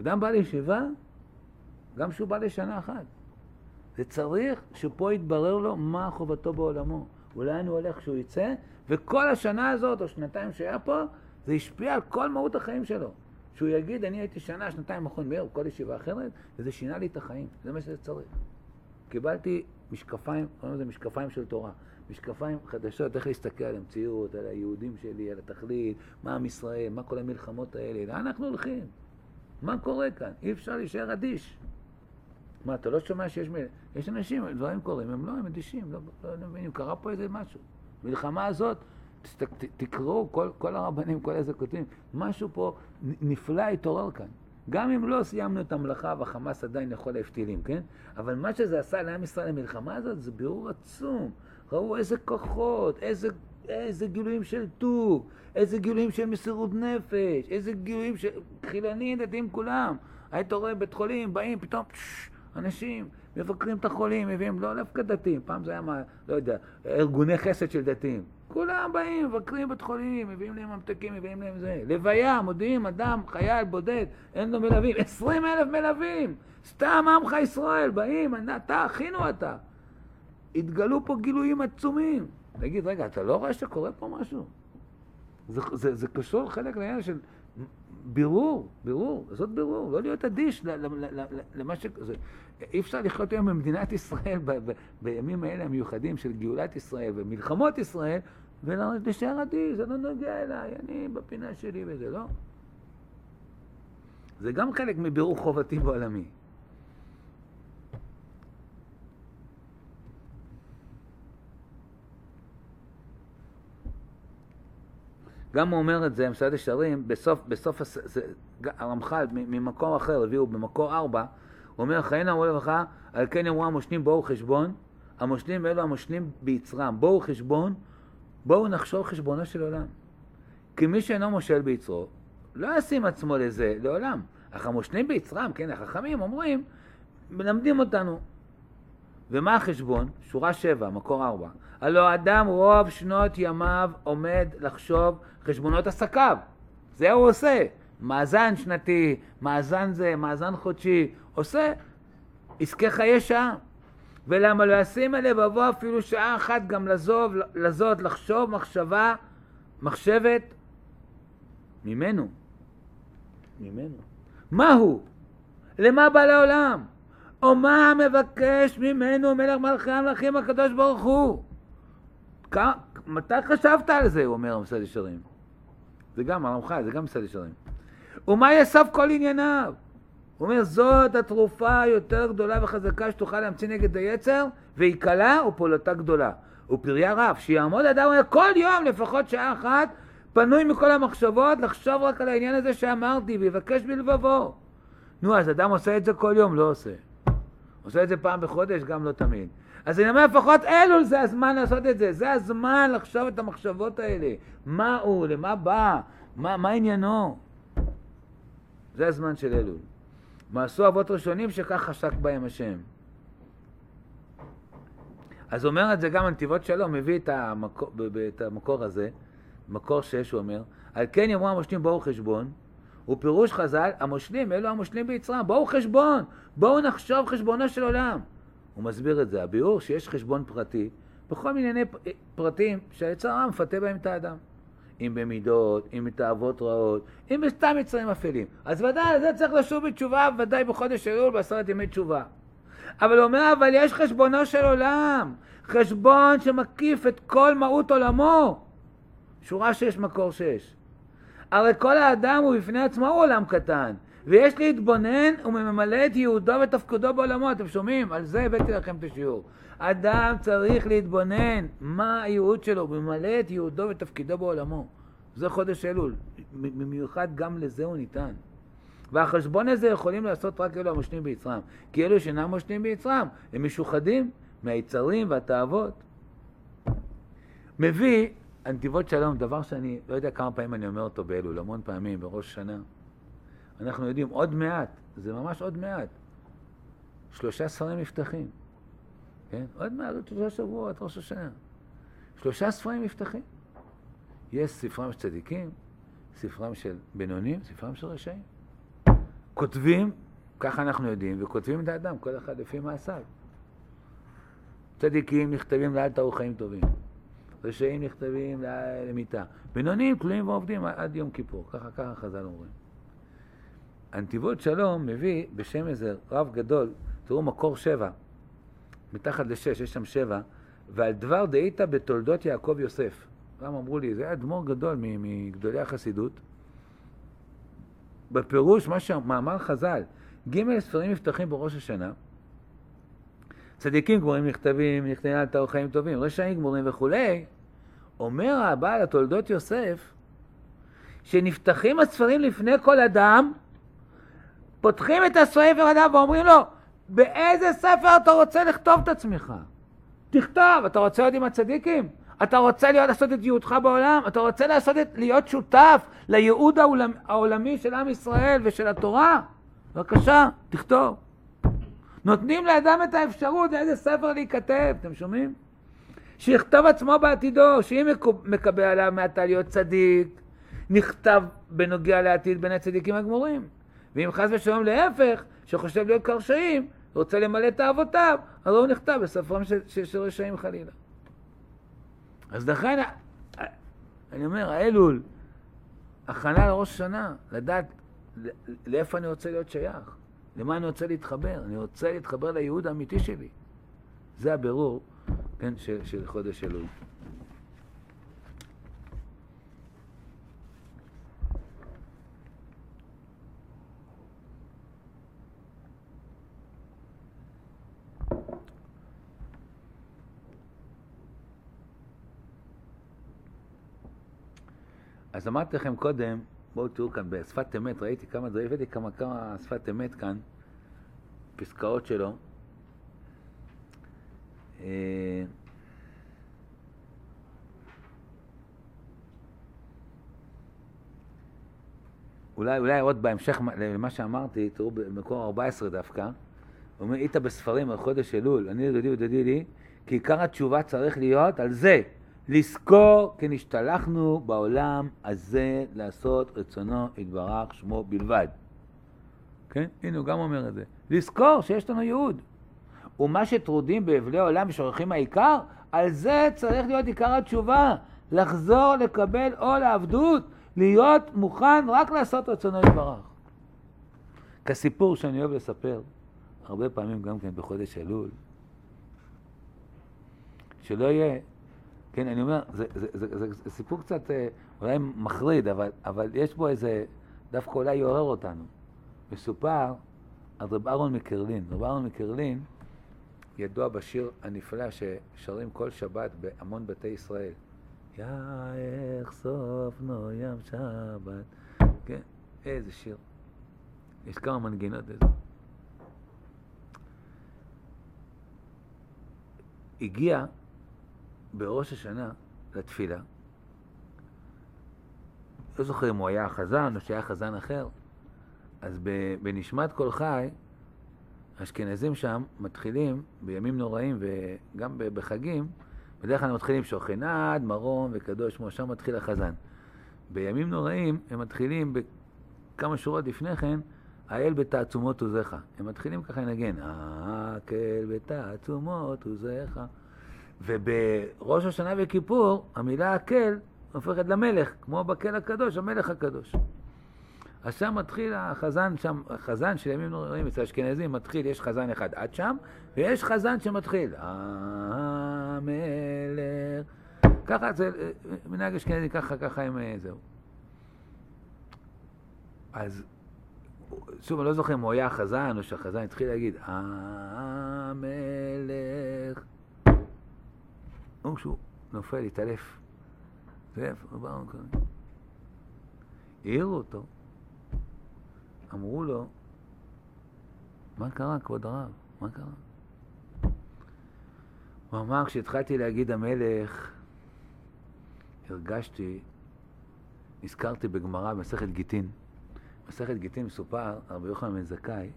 אדם בא לישיבה, גם כשהוא בא לשנה אחת. זה צריך שפה יתברר לו מה חובתו בעולמו. אולי אני הולך כשהוא יצא, וכל השנה הזאת, או שנתיים שהיה פה, זה השפיע על כל מהות החיים שלו. שהוא יגיד, אני הייתי שנה, שנתיים מכון מאיר, כל ישיבה אחרת, וזה שינה לי את החיים. זה מה שזה צריך. קיבלתי משקפיים, קוראים לזה משקפיים של תורה. משקפיים חדשות, איך להסתכל על המציאות, על היהודים שלי, על התכלית, מה עם ישראל, מה כל המלחמות האלה, לאן אנחנו הולכים? מה קורה כאן? אי אפשר להישאר אדיש. מה, אתה לא שומע שיש... מ... יש אנשים, דברים קורים, הם לא, הם אדישים, לא, לא, לא מבינים, קרה פה איזה משהו. מלחמה הזאת, תקראו, כל, כל הרבנים, כל איזה כותבים, משהו פה נפלא התעורר כאן. גם אם לא סיימנו את המלאכה והחמאס עדיין יכול להעיף טילים, כן? אבל מה שזה עשה לעם ישראל למלחמה הזאת זה בירור עצום. ראו איזה כוחות, איזה, איזה גילויים של טוב, איזה גילויים של מסירות נפש, איזה גילויים של חילונים, דתיים כולם. היית רואה בית חולים, באים פתאום, פש, אנשים מבקרים את החולים, מביאים, לא דווקא דתיים, פעם זה היה, מה, לא יודע, ארגוני חסד של דתיים. כולם באים, מבקרים בית חולים, מביאים להם ממתקים, מביאים להם זה. לוויה, מודיעים, אדם, חייל, בודד, אין לו מלווים. עשרים אלף מלווים! סתם עמך ישראל, באים, אתה, אחינו אתה. התגלו פה גילויים עצומים. תגיד, רגע, אתה לא רואה שקורה פה משהו? זה, זה, זה קשור חלק לעניין של בירור, בירור, לעשות בירור, לא להיות אדיש למה ש... זה, אי אפשר לחיות היום במדינת ישראל ב, ב, בימים האלה המיוחדים של גאולת ישראל ומלחמות ישראל ולהישאר אדיש, זה לא נוגע אליי, אני בפינה שלי וזה, לא. זה גם חלק מבירור חובתי בעולמי. גם הוא אומר את זה, מסעד ישרים, בסוף, בסוף הרמח"ל ממקור אחר, הביאו במקור ארבע, הוא אומר, חיינו אמרו לברכה, על כן יאמרו המושלים בואו חשבון, המושלים אלו המושלים ביצרם, בואו חשבון, בואו נחשוב חשבונו של עולם. כי מי שאינו מושל ביצרו, לא ישים עצמו לזה לעולם. אך המושלים ביצרם, כן, החכמים אומרים, מלמדים אותנו. ומה החשבון? שורה שבע, מקור ארבע. הלא אדם רוב שנות ימיו עומד לחשוב חשבונות עסקיו. זה הוא עושה. מאזן שנתי, מאזן זה, מאזן חודשי, עושה עסקי חיי שעה. ולמה לא ישים אל לבבו אפילו שעה אחת גם לזוב, לזאת, לחשוב מחשבה, מחשבת ממנו. ממנו. מה הוא? למה בא לעולם? או מה מבקש ממנו מלך מלכי המלכים הקדוש ברוך הוא? מתי חשבת על זה, הוא אומר המסד ישרים. זה גם הרמח"ל, זה גם מסד ישרים. ומה יסף כל ענייניו? הוא אומר, זאת התרופה היותר גדולה וחזקה שתוכל להמציא נגד היצר, והיא קלה ופעולתה גדולה. ופריה רב, שיעמוד אדם כל יום לפחות שעה אחת, פנוי מכל המחשבות, לחשוב רק על העניין הזה שאמרתי, ויבקש בלבבו. נו, אז אדם עושה את זה כל יום? לא עושה. עושה את זה פעם בחודש? גם לא תמיד. אז אני אומר, לפחות אלול זה הזמן לעשות את זה. זה הזמן לחשוב את המחשבות האלה. מה הוא? למה בא? מה, מה עניינו? זה הזמן של אלול. מעשו אבות ראשונים שכך חשק בהם השם. אז אומר את זה גם הנתיבות שלום, מביא את המקור, את המקור הזה, מקור שש, הוא אומר, על כן יאמרו המושלים בואו חשבון, ופירוש חז"ל, המושלים, אלו המושלים ביצרם, בואו חשבון, בואו נחשוב חשבונו של עולם. הוא מסביר את זה, הביאור שיש חשבון פרטי, בכל מיני פרטים שהיצר הרע מפתה בהם את האדם. אם במידות, אם בתאוות רעות, אם בסתם יצרים אפלים. אז ודאי, זה צריך לשוב בתשובה, ודאי בחודש אלול, בעשרת ימי תשובה. אבל הוא אומר, אבל יש חשבונו של עולם, חשבון שמקיף את כל מהות עולמו. שורה שש, מקור שש. הרי כל האדם הוא בפני עצמו עולם קטן, ויש להתבונן וממלא את ייעודו ותפקודו בעולמו. אתם שומעים? על זה הבאתי לכם את השיעור. אדם צריך להתבונן מה הייעוד שלו, וממלא את ייעודו ותפקידו בעולמו. זה חודש אלול. במיוחד גם לזה הוא ניתן. והחשבון הזה יכולים לעשות רק אלו המושנים ביצרם. כי אלו שאינם מושנים ביצרם, הם משוחדים מהיצרים והתאוות. מביא הנתיבות שלום, דבר שאני לא יודע כמה פעמים אני אומר אותו באלול, המון פעמים, בראש שנה. אנחנו יודעים, עוד מעט, זה ממש עוד מעט, שלושה ספרים נפתחים. כן? עוד מעט, עוד שלושה שבועות, ראש השנה. שלושה ספרים נפתחים. יש ספרם של צדיקים, ספרם של בינונים, ספרם של רשעים. כותבים, ככה אנחנו יודעים, וכותבים את האדם, כל אחד לפי מעשיו. צדיקים נכתבים לאל תארו חיים טובים. רשעים נכתבים למיתה. בינונים תלויים ועובדים עד יום כיפור, ככה ככה חז"ל אומרים. הנתיבות שלום מביא בשם איזה רב גדול, תראו מקור שבע, מתחת לשש, יש שם שבע, ועל דבר דאיתא בתולדות יעקב יוסף. פעם אמרו לי, זה היה אדמו"ר גדול מגדולי החסידות. בפירוש, מה שמאמר חז"ל, ג' ספרים נפתחים בראש השנה, צדיקים גמורים נכתבים, נכתבים על תאור חיים טובים, רשעים גמורים וכולי, אומר הבעל התולדות יוסף, שנפתחים הספרים לפני כל אדם, פותחים את הספר אדם ואומרים לו, באיזה ספר אתה רוצה לכתוב את עצמך? תכתוב, אתה רוצה להיות עם הצדיקים? אתה רוצה להיות, לעשות את ייעודך בעולם? אתה רוצה לעשות את, להיות שותף לייעוד העולמ, העולמי של עם ישראל ושל התורה? בבקשה, תכתוב. נותנים לאדם את האפשרות לאיזה ספר להיכתב, אתם שומעים? שיכתוב עצמו בעתידו, שאם מקבל עליו מעתה להיות צדיק, נכתב בנוגע לעתיד בין הצדיקים הגמורים. ואם חס ושלום להפך, שחושב להיות כרשעים, רוצה למלא את אהבותיו, הרי הוא נכתב בספרם של, של, של רשעים חלילה. אז לכן, אני אומר, האלול, הכנה לראש השנה, לדעת לאיפה אני רוצה להיות שייך. למה אני רוצה להתחבר? אני רוצה להתחבר לייעוד האמיתי שלי. זה הבירור, כן, של, של חודש אלול. אז אמרתי לכם קודם, בואו תראו כאן בשפת אמת, ראיתי כמה דברים, הבאתי כמה כמה שפת אמת כאן, פסקאות שלו. אה, אולי, אולי עוד בהמשך למה שאמרתי, תראו במקור 14 דווקא, הוא אומר, היית בספרים על חודש אלול, אני ודודי ודודי לי, כי עיקר התשובה צריך להיות על זה. לזכור כי נשתלחנו בעולם הזה לעשות רצונו יתברך שמו בלבד. כן? הנה הוא גם אומר את זה. לזכור שיש לנו ייעוד. ומה שטרודים באבלי עולם ושוכחים העיקר, על זה צריך להיות עיקר התשובה. לחזור לקבל עול העבדות, להיות מוכן רק לעשות רצונו יתברך. כסיפור שאני אוהב לספר, הרבה פעמים גם כן בחודש אלול, שלא יהיה כן, אני אומר, זה, זה, זה, זה, זה סיפור קצת אה, אולי מחריד, אבל, אבל יש בו איזה, דווקא אולי יעורר אותנו. מסופר על רב אהרון מקרלין. רב אהרון מקרלין ידוע בשיר הנפלא ששרים כל שבת בהמון בתי ישראל. יאך נו ים שבת. כן, איזה שיר. יש כמה מנגינות לזה. הגיע בראש השנה לתפילה. לא זוכר אם הוא היה חזן או שהיה חזן אחר, אז בנשמת כל חי, האשכנזים שם מתחילים בימים נוראים וגם בחגים, בדרך כלל הם מתחילים שוכנד, מרום וקדוש שמו, שם מתחיל החזן. בימים נוראים הם מתחילים בכמה שורות לפני כן, האל בתעצומות עוזיך. הם מתחילים ככה לנגן, האל בתעצומות עוזיך. ובראש השנה וכיפור, המילה הקל הופכת למלך, כמו בקל הקדוש, המלך הקדוש. אז שם מתחיל החזן, שם, החזן של ימים נוראים אצל האשכנזים מתחיל, יש חזן אחד עד שם, ויש חזן שמתחיל, המלך. ככה זה מנהג אשכנזי, ככה, ככה הם, זהו. אז, שוב, אני לא זוכר אם הוא היה החזן או שהחזן התחיל להגיד, המלך. הוא כשהוא נופל, התעלף. העירו אותו, אמרו לו, מה קרה, כבוד הרב? מה קרה? הוא אמר, כשהתחלתי להגיד המלך, הרגשתי, נזכרתי בגמרא במסכת גיטין. במסכת גיטין מסופר, רבי יוחנן בן זכאי,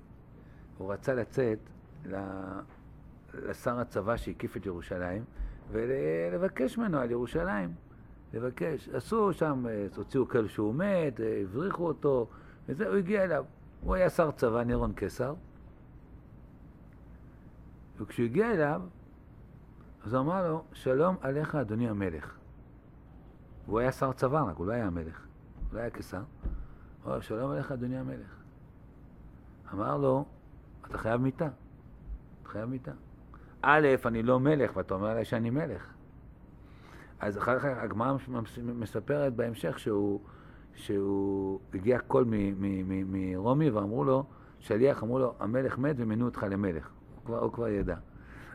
הוא רצה לצאת לשר הצבא שהקיף את ירושלים ולבקש ממנו על ירושלים. לבקש. עשו שם, אה, הוציאו כאלה שהוא מת, אה, הבריחו אותו, וזה, הוא הגיע אליו. הוא היה שר צבא, נירון קיסר. וכשהוא הגיע אליו, אז הוא אמר לו, שלום עליך אדוני המלך. והוא היה שר צבא רק, הוא לא היה המלך, הוא לא היה קיסר. הוא אמר, שלום עליך אדוני המלך. אמר לו, אתה חייב מיטה. אתה חייב מיטה. א', אני לא מלך, ואתה אומר עליי שאני מלך. אז אחר כך הגמרא מספרת בהמשך שהוא, שהוא הגיע קול מרומי ואמרו לו, שליח אמרו לו, המלך מת ומינו אותך למלך. הוא כבר, הוא כבר ידע.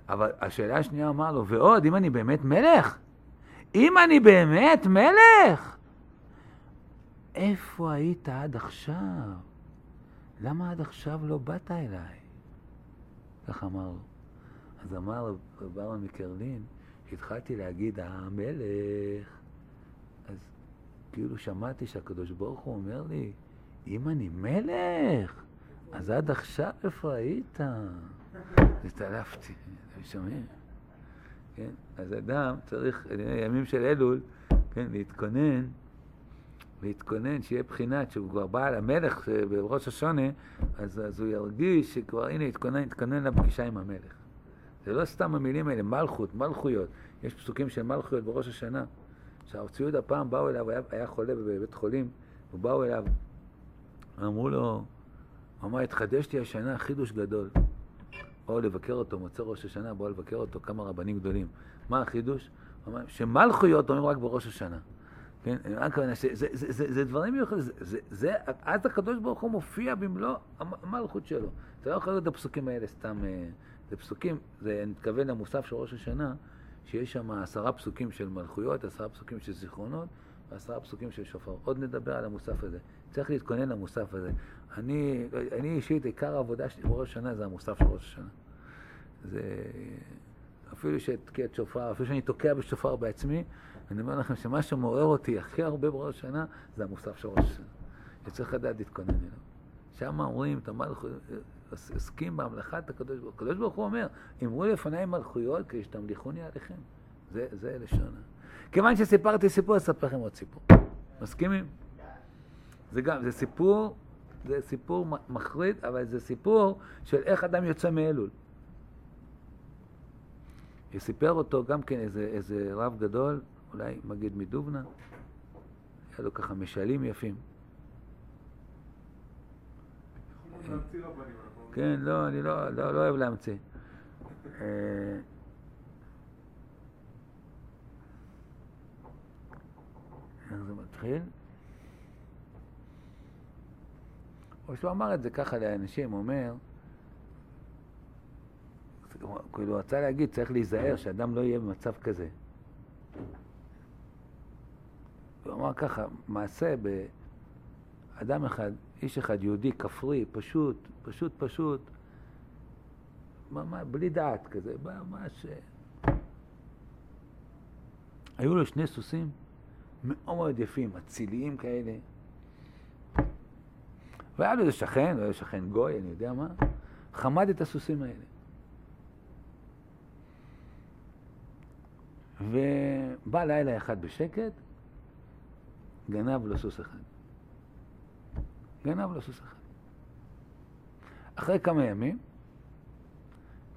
אבל השאלה השנייה אמר לו, ועוד, אם אני באמת מלך? אם אני באמת מלך? איפה היית עד עכשיו? למה עד עכשיו לא באת אליי? כך אמר לו. אז אמר אהרון מקרלין, כשהתחלתי להגיד המלך, אז כאילו שמעתי שהקדוש ברוך הוא אומר לי, אם אני מלך, אז עד עכשיו איפה היית? התעלפתי, אתם שומעים? כן? אז אדם צריך, ימים של אלול, כן, להתכונן, להתכונן, שיהיה בחינת שהוא כבר בא למלך בראש השונה, אז, אז הוא ירגיש שכבר, הנה, התכונן, התכונן לפגישה עם המלך. זה לא סתם המילים האלה, מלכות, מלכויות. יש פסוקים של מלכויות בראש השנה. שהרב יהודה פעם באו אליו, היה, היה חולה בבית חולים, ובאו אליו, אמרו לו, אמר, התחדש לי השנה חידוש גדול. באו לבקר אותו, מוצא ראש השנה, באו לבקר אותו כמה רבנים גדולים. מה החידוש? אמר, שמלכויות אומרים רק בראש השנה. כן, מה הכוונה? זה, זה, זה, זה, זה דברים מיוחדים, זה, זה, זה, אז הקדוש ברוך הוא מופיע במלוא המלכות שלו. אתה לא יכול לראות את הפסוקים האלה סתם... זה פסוקים, זה, אני מתכוון למוסף של ראש השנה, שיש שם עשרה פסוקים של מלכויות, עשרה פסוקים של זיכרונות, ועשרה פסוקים של שופר. עוד נדבר על המוסף הזה. צריך להתכונן למוסף הזה. אני, אני אישית, עיקר העבודה שלי בראש השנה זה המוסף של ראש השנה. זה... אפילו שאתקע את שופר, אפילו שאני תוקע בשופר בעצמי, אני אומר לכם שמה שמעורר אותי הכי הרבה בראש השנה זה המוסף של ראש השנה. שצריך לדעת להתכונן אליו. שם אומרים את המלכות, עוסקים בהמלכת הקדוש ברוך הוא. הקדוש ברוך הוא אומר, אמרו לפניי מלכויות כדי שתמליכוני עליכם. זה, זה לשון. כיוון שסיפרתי סיפור, אספר לכם עוד סיפור. מסכימים? זה גם, זה סיפור, זה סיפור מחריד, אבל זה סיפור של איך אדם יוצא מאלול. וסיפר אותו גם כן איזה, איזה רב גדול, אולי מגיד מדובנה, היה לו ככה משלים יפים. כן, לא, אני לא, לא, לא אוהב להמציא. אה, איך זה מתחיל? או שהוא אמר את זה ככה לאנשים, הוא אומר, כאילו, הוא רצה להגיד, צריך להיזהר שאדם לא יהיה במצב כזה. הוא אמר ככה, מעשה באדם אחד איש אחד, יהודי, כפרי, פשוט, פשוט פשוט, ממש, בלי דעת כזה, ממש... היו לו שני סוסים מאוד מאוד יפים, אציליים כאלה. והיה לו איזה שכן, או איזה שכן גוי, אני יודע מה, חמד את הסוסים האלה. ובא לילה אחד בשקט, גנב לו סוס אחד. גנב לו סוס אחד. אחרי כמה ימים,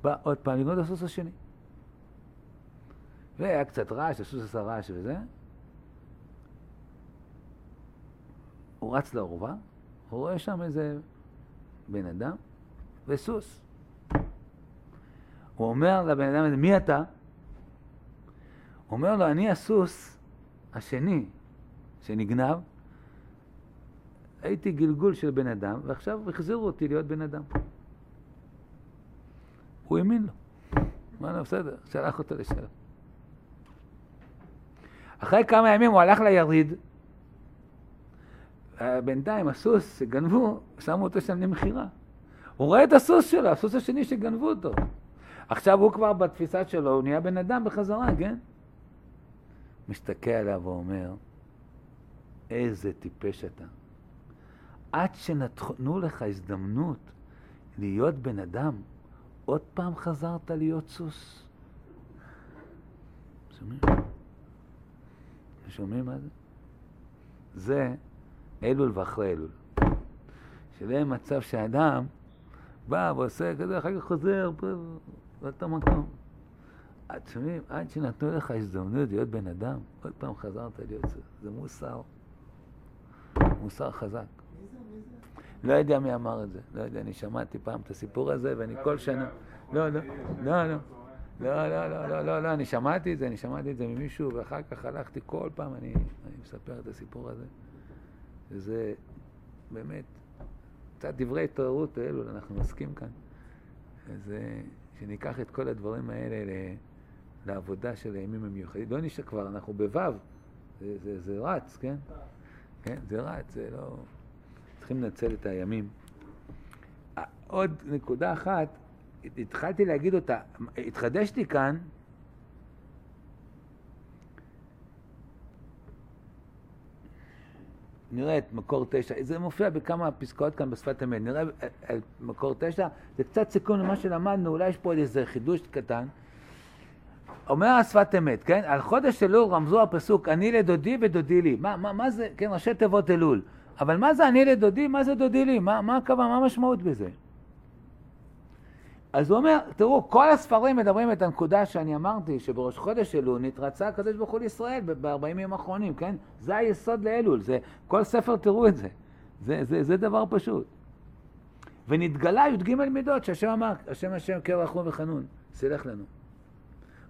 בא עוד פעם לגנוב את הסוס השני. והיה קצת רעש, הסוס עשה רעש וזה. הוא רץ לאורווה, הוא רואה שם איזה בן אדם וסוס. הוא אומר לבן אדם הזה, מי אתה? הוא אומר לו, אני הסוס השני שנגנב, הייתי גלגול של בן אדם, ועכשיו החזירו אותי להיות בן אדם. הוא האמין לו. אמר לו, בסדר, שלח אותו לשם. אחרי כמה ימים הוא הלך ליריד, בינתיים הסוס שגנבו, שמו אותו שם למכירה. הוא רואה את הסוס שלו, הסוס השני שגנבו אותו. עכשיו הוא כבר בתפיסה שלו, הוא נהיה בן אדם בחזרה, כן? מסתכל עליו ואומר, איזה טיפש אתה. עד שנתנו לך הזדמנות להיות בן אדם, עוד פעם חזרת להיות סוס. שומעים? שומעים מה זה? זה אלול ואחרי אלול. יהיה מצב שאדם בא ועושה כזה, אחר כך חוזר באותו מקום. עד שומעים, עד שנתנו לך הזדמנות להיות בן אדם, עוד פעם חזרת להיות סוס. זה מוסר. מוסר חזק. לא יודע מי אמר את זה, לא יודע, אני שמעתי פעם את הסיפור הזה, ואני כל שנה... לא, לא, לא, לא. לא, לא, לא, לא, לא, לא, אני שמעתי את זה, אני שמעתי את זה ממישהו, ואחר כך הלכתי כל פעם, אני, אני מספר את הסיפור הזה. וזה באמת, קצת דברי התעוררות האלו, אנחנו נסכים כאן. אז שניקח את כל הדברים האלה לעבודה של הימים המיוחדים. לא נשאר כבר, אנחנו בו', זה, זה, זה רץ, כן? כן, זה רץ, זה לא... צריכים לנצל את הימים. עוד נקודה אחת, התחלתי להגיד אותה, התחדש לי כאן, נראה את מקור תשע, זה מופיע בכמה פסקאות כאן בשפת אמת, נראה את מקור תשע, זה קצת סיכון למה שלמדנו, אולי יש פה איזה חידוש קטן. אומר השפת אמת, כן? על חודש אלול רמזו הפסוק, אני לדודי ודודי לי. מה, מה, מה זה, כן, ראשי תיבות אלול. אבל מה זה אני לדודי, מה זה דודי לי? מה, מה הכוונה, מה המשמעות בזה? אז הוא אומר, תראו, כל הספרים מדברים את הנקודה שאני אמרתי, שבראש חודש אלול נתרצה הקדוש ברוך הוא לישראל ב-40 ימים האחרונים, כן? זה היסוד לאלול, זה, כל ספר תראו את זה. זה, זה, זה דבר פשוט. ונתגלה י"ג מידות שהשם אמר, השם השם כרחום וחנון, סלח לנו.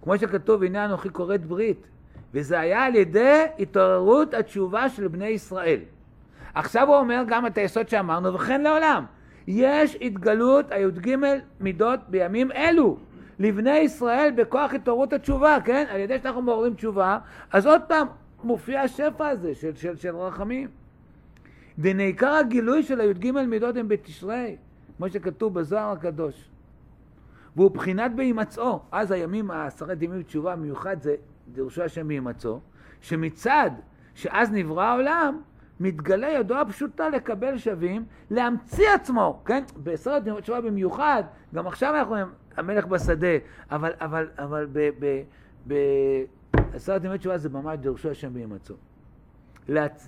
כמו שכתוב, הנה אנוכי כורת ברית, וזה היה על ידי התעוררות התשובה של בני ישראל. עכשיו הוא אומר גם את היסוד שאמרנו, וכן לעולם. יש התגלות הי"ג מידות בימים אלו. לבני ישראל בכוח התעוררות התשובה, כן? על ידי שאנחנו מעוררים תשובה, אז עוד פעם מופיע השפע הזה של, של, של רחמים. ונעיקר הגילוי של הי"ג מידות הם בתשרי, כמו שכתוב בזוהר הקדוש. והוא בחינת בהימצאו. אז הימים, עשרת ימים תשובה מיוחד זה דרשו השם בהימצאו, שמצד שאז נברא העולם, מתגלה ידו הפשוטה לקבל שווים, להמציא עצמו, כן? בעשרת ימי תשובה במיוחד, גם עכשיו אנחנו המלך בשדה, אבל, אבל, אבל בעשרת ימי תשובה זה ממש דרשו השם בהימצאו.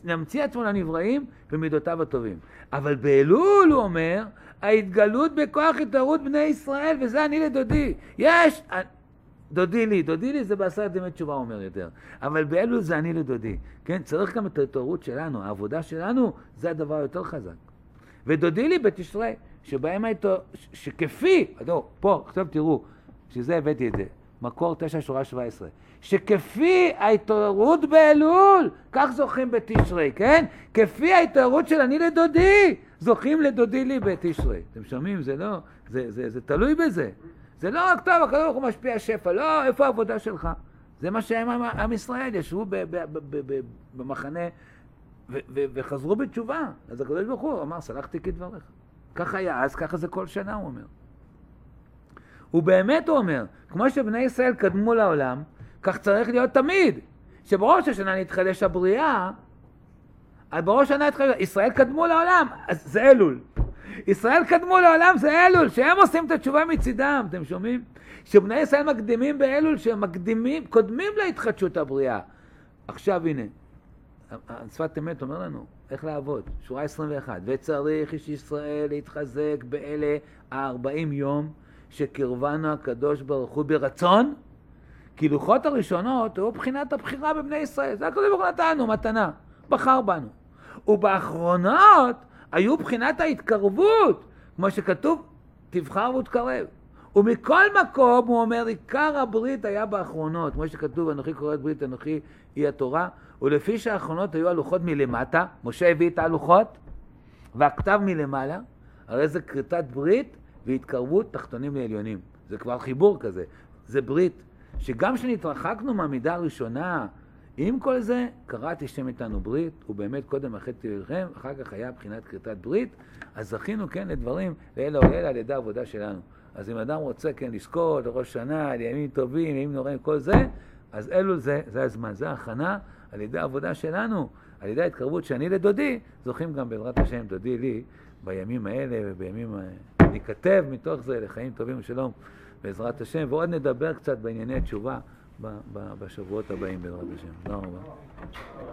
להמציא עצמו לנבראים במידותיו הטובים. אבל באלול, הוא אומר, ההתגלות בכוח התערות בני ישראל, וזה אני לדודי. יש, דודי לי, דודי לי זה בעשרת ימי תשובה אומר יותר, אבל באלול זה אני לדודי, כן? צריך גם את ההתעוררות שלנו, העבודה שלנו זה הדבר היותר חזק. ודודי לי בתשרי, שבהם הייתו, שכפי, לא, פה, עכשיו תראו, שזה הבאתי את זה, מקור תשע שורה שבע עשרה, שכפי ההתעוררות באלול, כך זוכים בתשרי, כן? כפי ההתעוררות של אני לדודי, זוכים לדודי לי בתשרי. אתם שומעים? זה לא, זה, זה, זה תלוי בזה. זה לא רק טוב, הקדוש ברוך הוא משפיע שפע, לא, איפה העבודה שלך? זה מה שהם עם ישראל, ישבו במחנה וחזרו בתשובה. אז הקדוש ברוך הוא אמר, סלחתי כדבריך. ככה היה אז, ככה זה כל שנה, הוא אומר. ובאמת הוא אומר, כמו שבני ישראל קדמו לעולם, כך צריך להיות תמיד. שבראש השנה נתחדש הבריאה, בראש השנה נתחדש, ישראל קדמו לעולם, אז זה אלול. ישראל קדמו לעולם זה אלול, שהם עושים את התשובה מצידם, אתם שומעים? שבני ישראל מקדימים באלול, שהם מקדימים, קודמים להתחדשות הבריאה. עכשיו הנה, שפת אמת אומר לנו איך לעבוד, שורה 21, וצריך איש ישראל להתחזק באלה הארבעים יום שקרבנו הקדוש ברוך הוא ברצון, כי לוחות הראשונות היו בחינת הבחירה בבני ישראל, זה הקדוש ברוך הוא נתנו, מתנה, בחר בנו. ובאחרונות היו בחינת ההתקרבות, כמו שכתוב, תבחר ותקרב. ומכל מקום, הוא אומר, עיקר הברית היה באחרונות, כמו שכתוב, אנוכי קורא ברית, אנוכי היא התורה, ולפי שהאחרונות היו הלוחות מלמטה, משה הביא את ההלוחות, והכתב מלמעלה, הרי זה כריתת ברית והתקרבות תחתונים לעליונים. זה כבר חיבור כזה. זה ברית, שגם כשנתרחקנו מהמידה הראשונה, עם כל זה, קראתי שם איתנו ברית, הוא באמת קודם החטאתי לכם, אחר כך היה בחינת כריתת ברית, אז זכינו כן לדברים, לעילא ולעילא על ידי העבודה שלנו. אז אם אדם רוצה כן לזכות לראש שנה, לימים טובים, לימים נוראים, כל זה, אז אלו זה, זה הזמן, זה ההכנה על ידי העבודה שלנו, על ידי ההתקרבות שאני לדודי, זוכים גם בעזרת השם דודי לי בימים האלה ובימים, ניכתב מתוך זה לחיים טובים ושלום בעזרת השם, ועוד נדבר קצת בענייני תשובה בשבועות הבאים בעזרת השם. תודה רבה.